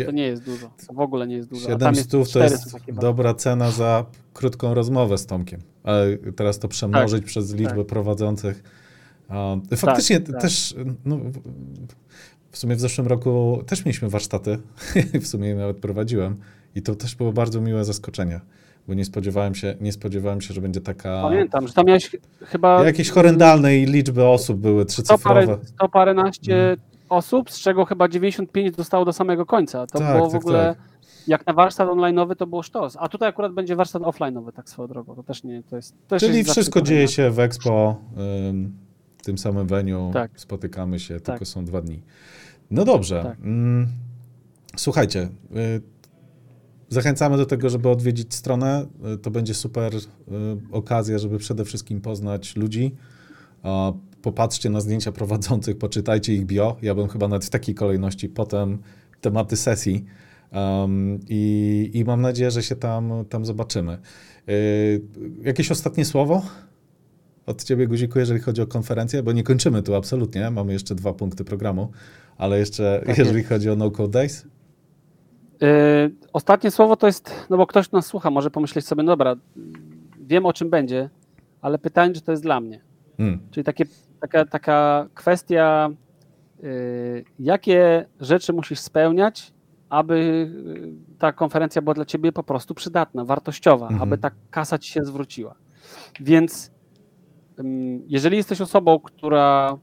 to nie jest dużo. To w ogóle nie jest dużo. 700 to jest dobra cena za krótką rozmowę z Tomkiem. Ale teraz to przemnożyć tak, przez liczbę tak. prowadzących. Faktycznie tak, tak, też, no, w sumie w zeszłym roku też mieliśmy warsztaty. *laughs* w sumie nawet prowadziłem. I to też było bardzo miłe zaskoczenie bo nie spodziewałem się, nie spodziewałem się, że będzie taka... Pamiętam, że tam miałeś chyba... Jakieś horrendalnej liczby osób były, trzycyfrowe. Sto, parę, sto paręnaście mm. Osób, z czego chyba 95 zostało do samego końca. To tak, było w tak, ogóle... Tak jak na warsztat online'owy to było sztos, a tutaj akurat będzie warsztat offline'owy, tak swoją drogą, to też nie, to jest... To Czyli wszystko dzieje się w Expo, w tym samym venue, tak. spotykamy się, tak. tylko są dwa dni. No dobrze, tak. Mm, słuchajcie, y, zachęcamy do tego, żeby odwiedzić stronę, y, to będzie super y, okazja, żeby przede wszystkim poznać ludzi, popatrzcie na zdjęcia prowadzących, poczytajcie ich bio, ja bym chyba nawet w takiej kolejności, potem tematy sesji, Um, i, I mam nadzieję, że się tam, tam zobaczymy. Yy, jakieś ostatnie słowo od ciebie, Guziku, jeżeli chodzi o konferencję? Bo nie kończymy tu absolutnie, mamy jeszcze dwa punkty programu, ale jeszcze tak jeżeli jest. chodzi o No Code Days? Yy, ostatnie słowo to jest, no bo ktoś nas słucha, może pomyśleć sobie, no dobra, wiem o czym będzie, ale pytanie, czy to jest dla mnie. Hmm. Czyli takie, taka, taka kwestia, yy, jakie rzeczy musisz spełniać, aby y, ta konferencja była dla ciebie po prostu przydatna, wartościowa, mhm. aby ta kasa ci się zwróciła. Więc jeżeli jesteś osobą, która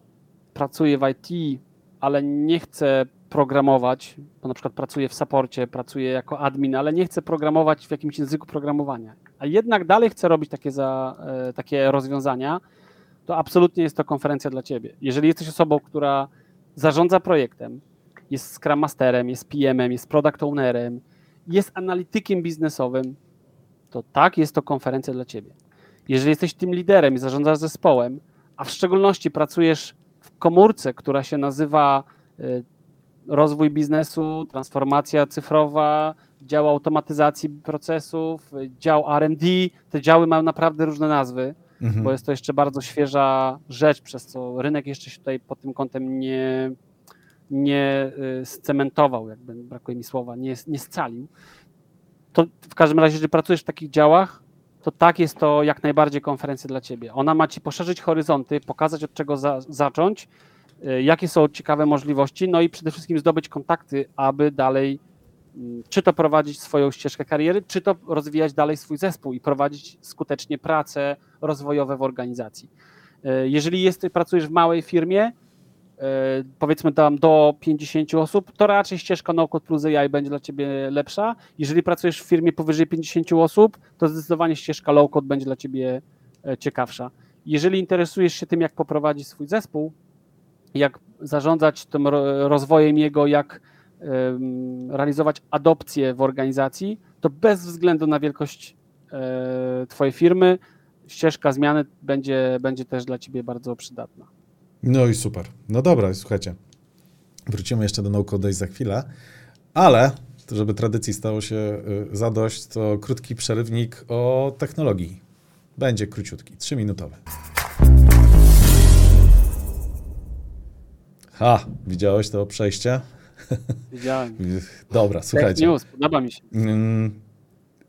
pracuje w IT, ale nie chce programować, bo na przykład pracuje w saporcie, pracuje jako admin, ale nie chce programować w jakimś języku programowania, a jednak dalej chce robić takie, za, e, takie rozwiązania, to absolutnie jest to konferencja dla ciebie. Jeżeli jesteś osobą, która zarządza projektem, jest Scrum Masterem, jest PM-em, jest Product Ownerem, jest analitykiem biznesowym, to tak, jest to konferencja dla Ciebie. Jeżeli jesteś tym liderem i zarządzasz zespołem, a w szczególności pracujesz w komórce, która się nazywa y, rozwój biznesu, transformacja cyfrowa, dział automatyzacji procesów, dział RD, te działy mają naprawdę różne nazwy, mhm. bo jest to jeszcze bardzo świeża rzecz, przez co rynek jeszcze się tutaj pod tym kątem nie, nie y, scementował, jakby brakuje mi słowa, nie, nie scalił, to w każdym razie, jeżeli pracujesz w takich działach, to tak jest to jak najbardziej konferencja dla ciebie. Ona ma ci poszerzyć horyzonty, pokazać od czego za, zacząć, y, jakie są ciekawe możliwości, no i przede wszystkim zdobyć kontakty, aby dalej czy to prowadzić swoją ścieżkę kariery, czy to rozwijać dalej swój zespół i prowadzić skutecznie prace rozwojowe w organizacji. Y, jeżeli jest, pracujesz w małej firmie, E, powiedzmy tam do 50 osób, to raczej ścieżka no-code plus AI będzie dla ciebie lepsza. Jeżeli pracujesz w firmie powyżej 50 osób, to zdecydowanie ścieżka low-code będzie dla ciebie e, ciekawsza. Jeżeli interesujesz się tym, jak poprowadzić swój zespół, jak zarządzać tym rozwojem jego, jak realizować adopcję w organizacji, to bez względu na wielkość e, Twojej firmy, ścieżka zmiany będzie, będzie też dla Ciebie bardzo przydatna. No i super. No dobra, słuchajcie. Wrócimy jeszcze do No za chwilę, ale żeby tradycji stało się y, zadość, to krótki przerywnik o technologii. Będzie króciutki, trzyminutowy. Ha, widziałeś to przejście? *laughs* Dobra, słuchajcie. News, podoba mi się. Mm,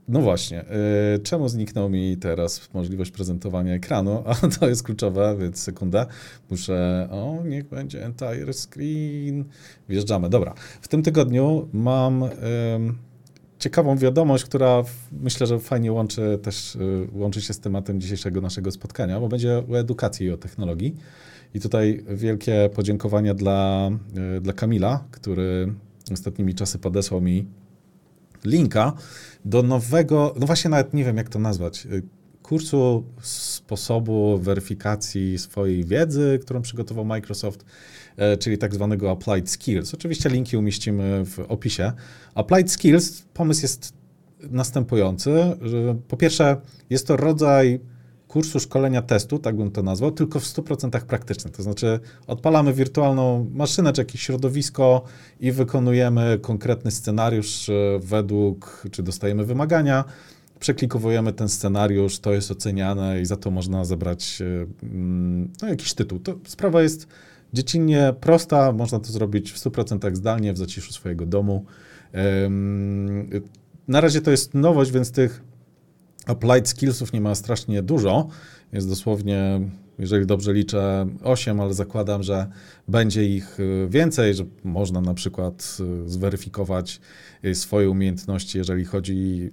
no właśnie, yy, czemu zniknął mi teraz możliwość prezentowania ekranu? *laughs* A to jest kluczowe, więc sekunda. Muszę, o, niech będzie entire screen. Wjeżdżamy, dobra. W tym tygodniu mam ciekawą wiadomość, która myślę, że fajnie łączy też, yy, łączy się z tematem dzisiejszego naszego spotkania, bo będzie o edukacji i o technologii. I tutaj wielkie podziękowania dla, y, dla Kamila, który ostatnimi czasy podesłał mi linka do nowego, no właśnie nawet nie wiem jak to nazwać, y, kursu sposobu weryfikacji swojej wiedzy, którą przygotował Microsoft, czyli tak zwanego Applied Skills. Oczywiście linki umieścimy w opisie. Applied Skills, pomysł jest następujący, po pierwsze jest to rodzaj kursu szkolenia testu, tak bym to nazwał, tylko w 100% praktycznym. To znaczy odpalamy wirtualną maszynę czy jakieś środowisko i wykonujemy konkretny scenariusz e, według, czy dostajemy wymagania, przeklikowujemy ten scenariusz, to jest oceniane i za to można zebrać e, mm, no, jakiś tytuł. To sprawa jest dziecinnie prosta, można to zrobić w 100% zdalnie, w zaciszu swojego domu. Na razie to jest nowość, więc tych applied skillsów nie ma strasznie dużo. Jest dosłownie jeżeli dobrze liczę, 8, ale zakładam, że będzie ich y, więcej, że można na przykład y, zweryfikować y, swoje umiejętności, jeżeli chodzi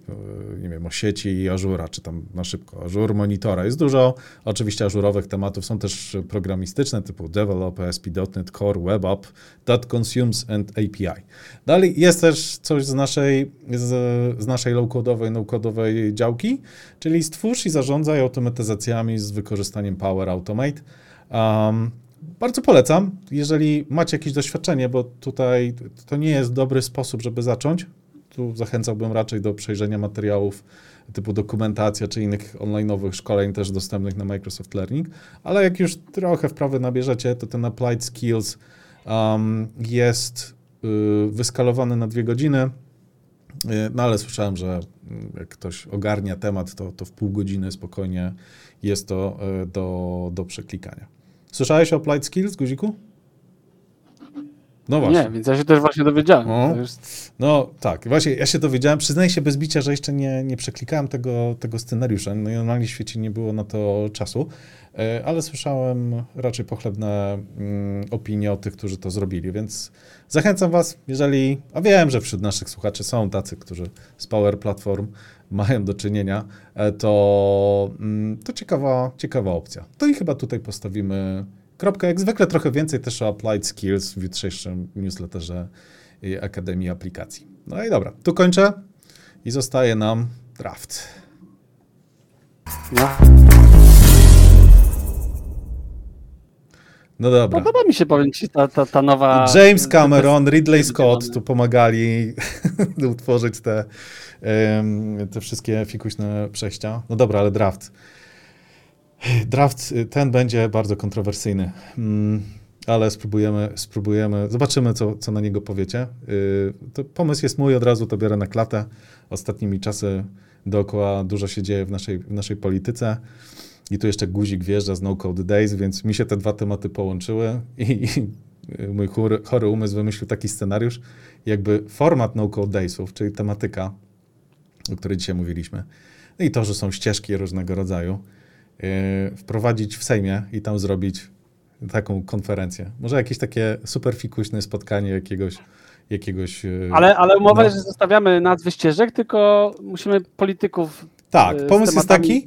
nie wiem, o sieci i Azura, czy tam na szybko Azure Monitora. Jest dużo oczywiście ażurowych tematów, są też programistyczne typu Develop, ASP.NET Core, Web App, That Consumes and API. Dalej jest też coś z naszej, z, z naszej low-codowej, no-codowej działki, czyli stwórz i zarządzaj automatyzacjami z wykorzystaniem Power Automate. Um, bardzo polecam, jeżeli macie jakieś doświadczenie, bo tutaj to nie jest dobry sposób, żeby zacząć. Tu zachęcałbym raczej do przejrzenia materiałów typu dokumentacja czy innych online'owych szkoleń też dostępnych na Microsoft Learning, ale jak już trochę wprawy nabierzecie, to ten Applied Skills um, jest y, wyskalowany na dwie godziny, y, no ale słyszałem, że mm, jak ktoś ogarnia temat, to, to w pół godziny spokojnie jest to e, do, do przeklikania. Słyszałeś o Applied Skills, guziku? No właśnie. Nie, więc ja się też właśnie dowiedziałem. No, no tak, właśnie ja się dowiedziałem. Przyznaję się bez bicia, że jeszcze nie, nie przeklikałem tego, tego scenariusza. No i normalnie w świecie nie było na to czasu, e, ale słyszałem raczej pochlebne mm, opinie o tych, którzy to zrobili, więc zachęcam was, jeżeli, a wiem, że wśród naszych słuchaczy są tacy, którzy z Power Platform mają do czynienia, e, to, mm, to ciekawa, ciekawa opcja. To i chyba tutaj postawimy kropkę. Jak zwykle trochę więcej też o Applied Skills w jutrzejszym newsletterze Akademii Aplikacji. No i dobra, tu kończę i zostaje nam draft. No. No dobra. Podoba mi się, powiem ci, ta, ta, ta nowa... James Cameron, Ridley Scott tu pomagali *laughs* utworzyć te, te wszystkie fikuśne przejścia. No dobra, ale draft. Draft ten będzie bardzo kontrowersyjny, mm, ale spróbujemy, spróbujemy, zobaczymy, co, co na niego powiecie. Y, to pomysł jest mój, od razu to biorę na klatę. Ostatnimi czasy dookoła dużo się dzieje w naszej, w naszej polityce. I tu jeszcze guzik wjeżdża z No Code Days, więc mi się te dwa tematy połączyły i, i mój chory, chory umysł wymyślił taki scenariusz, jakby format No Code Daysów, czyli tematyka, o której dzisiaj mówiliśmy, no i to, że są ścieżki różnego rodzaju, yy, wprowadzić w Sejmie i tam zrobić taką konferencję. Może jakieś takie super fikuśne spotkanie jakiegoś jakiegoś... Yy, ale, ale umowa no. że zostawiamy nazwy ścieżek, tylko musimy polityków tak, yy, pomysł jest taki,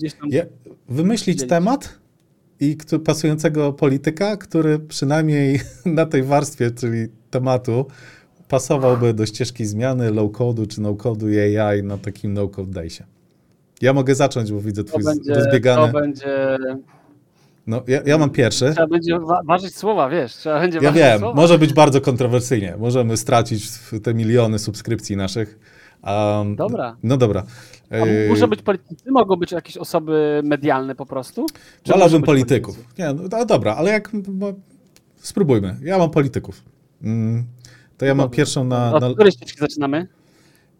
wymyślić temat i pasującego polityka, który przynajmniej *laughs* na tej warstwie, czyli tematu, pasowałby do ścieżki zmiany low-codu czy no-codu AI na takim no-code daysie. Ja mogę zacząć, bo widzę twój to będzie, rozbiegany... To będzie... No, ja, ja mam pierwszy. Trzeba będzie wa ważyć słowa, wiesz, trzeba będzie Ja wiem, słowa. może być bardzo kontrowersyjnie. Możemy stracić te miliony subskrypcji naszych. Um, dobra. No dobra. A muszą być politycy? Mogą być jakieś osoby medialne po prostu? Wolałbym polityków. Politycy? Nie, no, no, dobra, ale jak... Spróbujmy. Ja mam polityków. Mm, to ja mam pierwszą na... Od na... której ścieżki zaczynamy?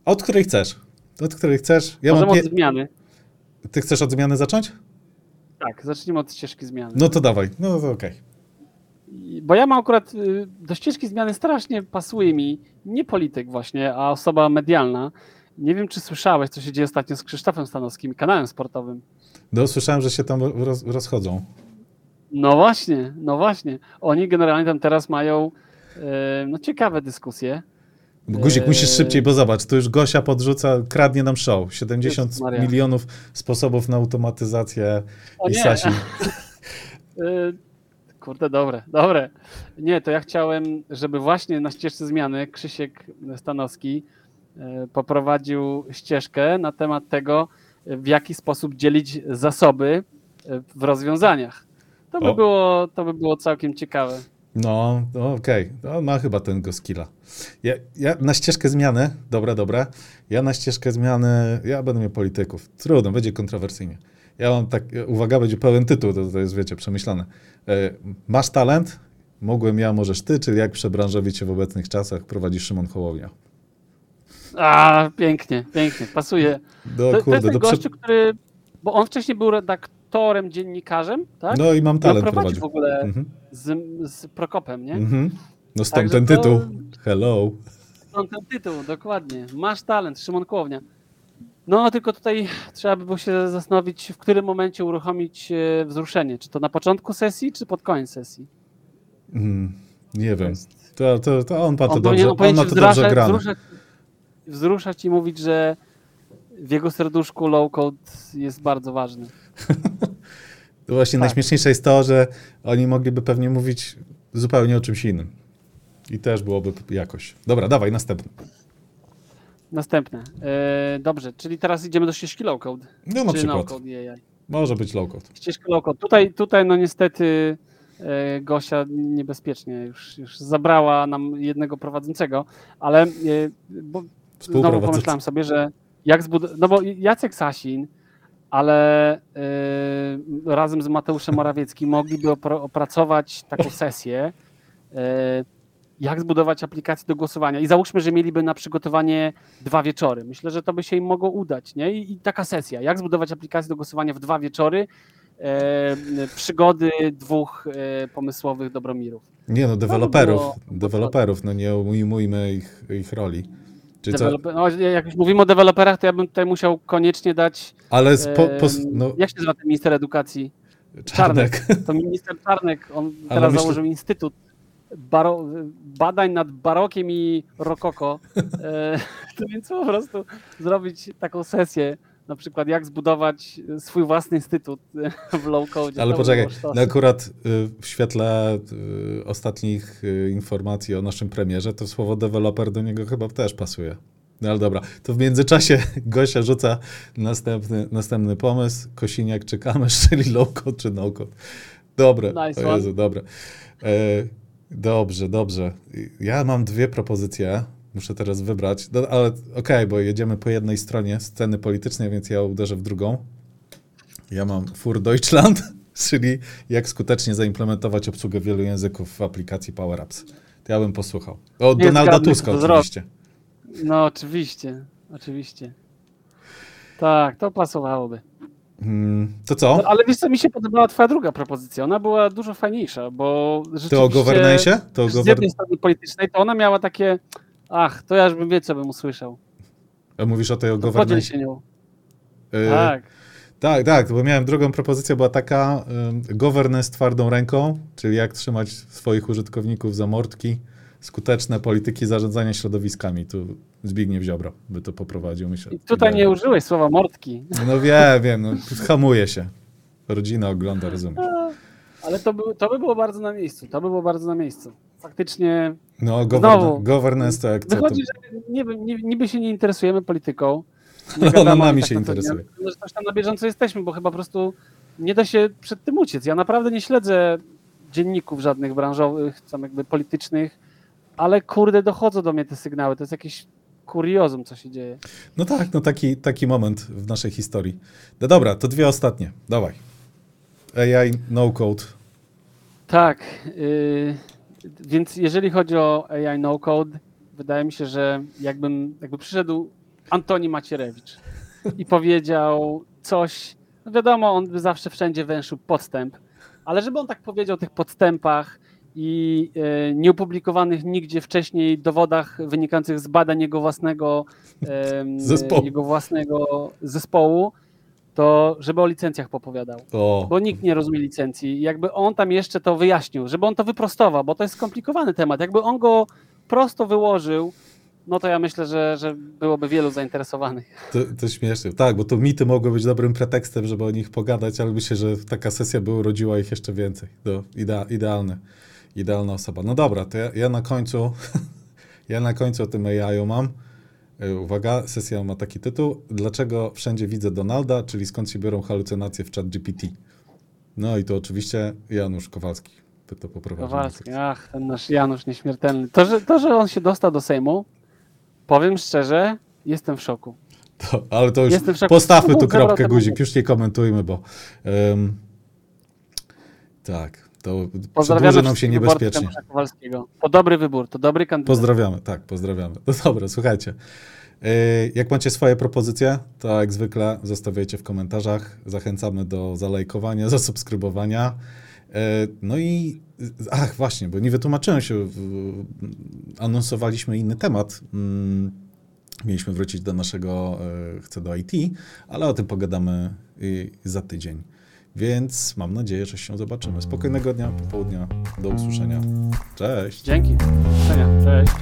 Od której chcesz. Od której chcesz. Ja Możemy mam pie... od zmiany. Ty chcesz od zmiany zacząć? Tak, zacznijmy od ścieżki zmiany. No to dawaj, no to okej. Okay. Bo ja mam akurat y, do ścieżki zmiany strasznie pasuje mi nie polityk właśnie, a osoba medialna. Nie wiem, czy słyszałeś, co się dzieje ostatnio z Krzysztofem Stanowskim, kanałem sportowym. No, słyszałem, że się tam roz, rozchodzą. No właśnie, no właśnie. Oni generalnie tam teraz mają e, no, ciekawe dyskusje. Guzik, e, musisz szybciej, bo zobacz, tu już Gosia podrzuca, kradnie nam show. 70 milionów sposobów na automatyzację o i nie. Sasi. *laughs* E, kurde, dobre, dobre. Nie, to ja chciałem, żeby właśnie na ścieżce zmiany Krzysiek Stanowski poprowadził ścieżkę na temat tego, w jaki sposób dzielić zasoby w rozwiązaniach. To by, było, to by było całkiem ciekawe. No, no okej. Okay. ma chyba ten go skilla. Ja, ja, na ścieżkę zmiany, dobra, dobra. Ja na ścieżkę zmiany, ja będę miał polityków. Trudno, będzie kontrowersyjnie. Ja mam tak, uwaga, będzie pełen tytuł, to, to jest, wiecie, przemyślane. E, masz talent? Mogłem ja, możesz ty, czyli jak przebranżowić się w obecnych czasach prowadzi Szymon Hołownia. A, pięknie, pięknie, pasuje. Do, to, kurde, to jest do gościu, który, bo on wcześniej był redaktorem, dziennikarzem, tak? No i mam talent prowadził. w ogóle mhm. z, z Prokopem, nie? Mhm. No stąd Także ten tytuł. Hello. Stąd ten tytuł, dokładnie. Masz talent, Szymon Hołownia. No, tylko tutaj trzeba by było się zastanowić, w którym momencie uruchomić e, wzruszenie. Czy to na początku sesji, czy pod koniec sesji? Mm, nie wiem. To, to, to on ma to on dobrze, on ma to dobrze grane. Wzruszać, wzruszać i mówić, że w jego serduszku low code jest bardzo ważny. *laughs* to właśnie tak. najśmieszniejsze jest to, że oni mogliby pewnie mówić zupełnie o czymś innym. I też byłoby jakoś. Dobra, dawaj, następny. Następne. Dobrze, czyli teraz idziemy do ścieżki low code. No na przykład. Code AI. Może być low code. Ścieżka low code. Tutaj, tutaj no niestety e, Gosia niebezpiecznie już, już zabrała nam jednego prowadzącego, ale e, bo znowu pomyślałem sobie, że jak zbudować, no bo Jacek Sasin, ale razem z Mateuszem Morawieckim mogliby opracować taką sesję, jak zbudować aplikację do głosowania. I załóżmy, że mieliby na przygotowanie dwa wieczory. Myślę, że to by się im mogło udać. Nie? I, i taka sesja. Jak zbudować aplikację do głosowania w dwa wieczory. E, przygody dwóch e, pomysłowych Dobromirów. Nie no, deweloperów. deweloperów, no nie ujmujmy ich, ich roli. No, jak już mówimy o deweloperach, to ja bym tutaj musiał koniecznie dać. Ale po, po, no... Jak się nazywa ten minister edukacji? Czarnek. Czarnek. To minister Czarnek, on teraz myślę... założył instytut baro, badań nad barokiem i rokoko, e, *laughs* to więc po prostu zrobić taką sesję, na przykład jak zbudować swój własny instytut w low code. Ale poczekaj, no akurat y, w świetle y, ostatnich y, informacji o naszym premierze, to słowo deweloper do niego chyba też pasuje. No ale dobra, to w międzyczasie *laughs* Gosia rzuca następny, następny pomysł. Kosiniak czy Kamysz, *laughs* czyli low code czy no code. Dobre, nice o Jezu, dobre. E, Dobrze, dobrze. Ja mam dwie propozycje. Muszę teraz wybrać, no, ale okej, okay, bo jedziemy po jednej stronie sceny politycznej, więc ja uderzę w drugą. Ja mam Fur Deutschland, *laughs* czyli jak skutecznie zaimplementować obsługę wielu języków w aplikacji Power Apps. To ja bym posłuchał. O Donalda Tuska oczywiście. No oczywiście, oczywiście. Tak, to pasowałoby. Hmm, to co? No, ale wiesz co, mi się podobała twoja druga propozycja. Ona była dużo fajniejsza, bo rzeczywiście... To o governance'ie? To o z jednej strony politycznej, to ona miała takie ach, to ja już bym wie, co bym usłyszał. A mówisz o tej o governance? się nią. Yy, tak. Tak, tak, bo miałem drugą propozycję, była taka y, governance twardą ręką, czyli jak trzymać swoich użytkowników za mordki, skuteczne polityki zarządzania środowiskami. Tu Zbigniew Ziobro by to poprowadził, myślę. I tutaj nie użyłeś słowa mordki. No wiem, wiem, no, hamuje się. Rodzina ogląda, rozumiem. Ale to by, to by było bardzo na miejscu, to by było bardzo na miejscu. Faktycznie No, govern governance to jak Wychodzi, to... że niby, niby się nie interesujemy polityką. *laughs* Nie wiadomo, Ona nami tak się interesuje. Nie, że coś tam na bieżąco jesteśmy, bo chyba po prostu nie da się przed tym uciec. Ja naprawdę nie śledzę dzienników żadnych branżowych, tam jakby politycznych, ale kurde, dochodzą do mnie te sygnały. To jest jakieś kuriozum, co się dzieje. No tak, no taki, taki moment w naszej historii. No dobra, to dwie ostatnie. Dawaj. AI no code. Tak. Yy, więc jeżeli chodzi o AI no code, wydaje mi się, że jakbym jakby przyszedł Antoni Macierewicz i powiedział coś, no wiadomo, on by zawsze wszędzie węszył podstęp, ale żeby on tak powiedział o tych podstępach, i e, nieopublikowanych nigdzie wcześniej dowodach wynikających z badań jego własnego, zespołu. jego własnego zespołu, to żeby o licencjach popowiadał. O. Bo nikt nie rozumie licencji. Jakby on tam jeszcze to wyjaśnił, żeby on to wyprostował, bo to jest skomplikowany temat. Jakby on go prosto wyłożył, no to ja myślę, że, że byłoby wielu zainteresowanych. To, to śmieszne. Tak, bo to mity mogły być dobrym pretekstem, żeby o nich pogadać, ale myślę, że taka sesja by urodziła ich jeszcze więcej. To idea, idealne idealna osoba. No dobra, to ja, ja na końcu, *laughs* ja na końcu o tym AI mam. E, uwaga, sesja ma taki tytuł. Dlaczego wszędzie widzę Donalda, czyli skąd się biorą halucynacje w chat GPT? No i to oczywiście Janusz Kowalski to poprowadził. Kowalski, ach, ten nasz Janusz nieśmiertelny. To że, to, że on się dostał do Sejmu, powiem szczerze, jestem w szoku. To, ale to już postawmy tu kropkę guzik, już nie komentujmy, bo um, tak, to przedłuży nam się niebezpiecznie. To dobry wybór, to dobry kandydat. Pozdrawiamy, tak, pozdrawiamy. No dobra, słuchajcie. E, jak macie swoje propozycje, to jak zwykle zostawiajcie w komentarzach. Zachęcamy do zalajkowania, *laughs* zasubskrybowania. E, no i ach, właśnie, bo nie wytłumaczyłem się, anonsowaliśmy inny temat. Mm, mieliśmy wrócić do naszego, e, chcę do IT, ale o tym pogadamy za tydzień. Więc mam nadzieję, że się zobaczymy. Spokojnego dnia, popołudnia. Do usłyszenia. Cześć. Dzięki. Do usłyszenia. Cześć.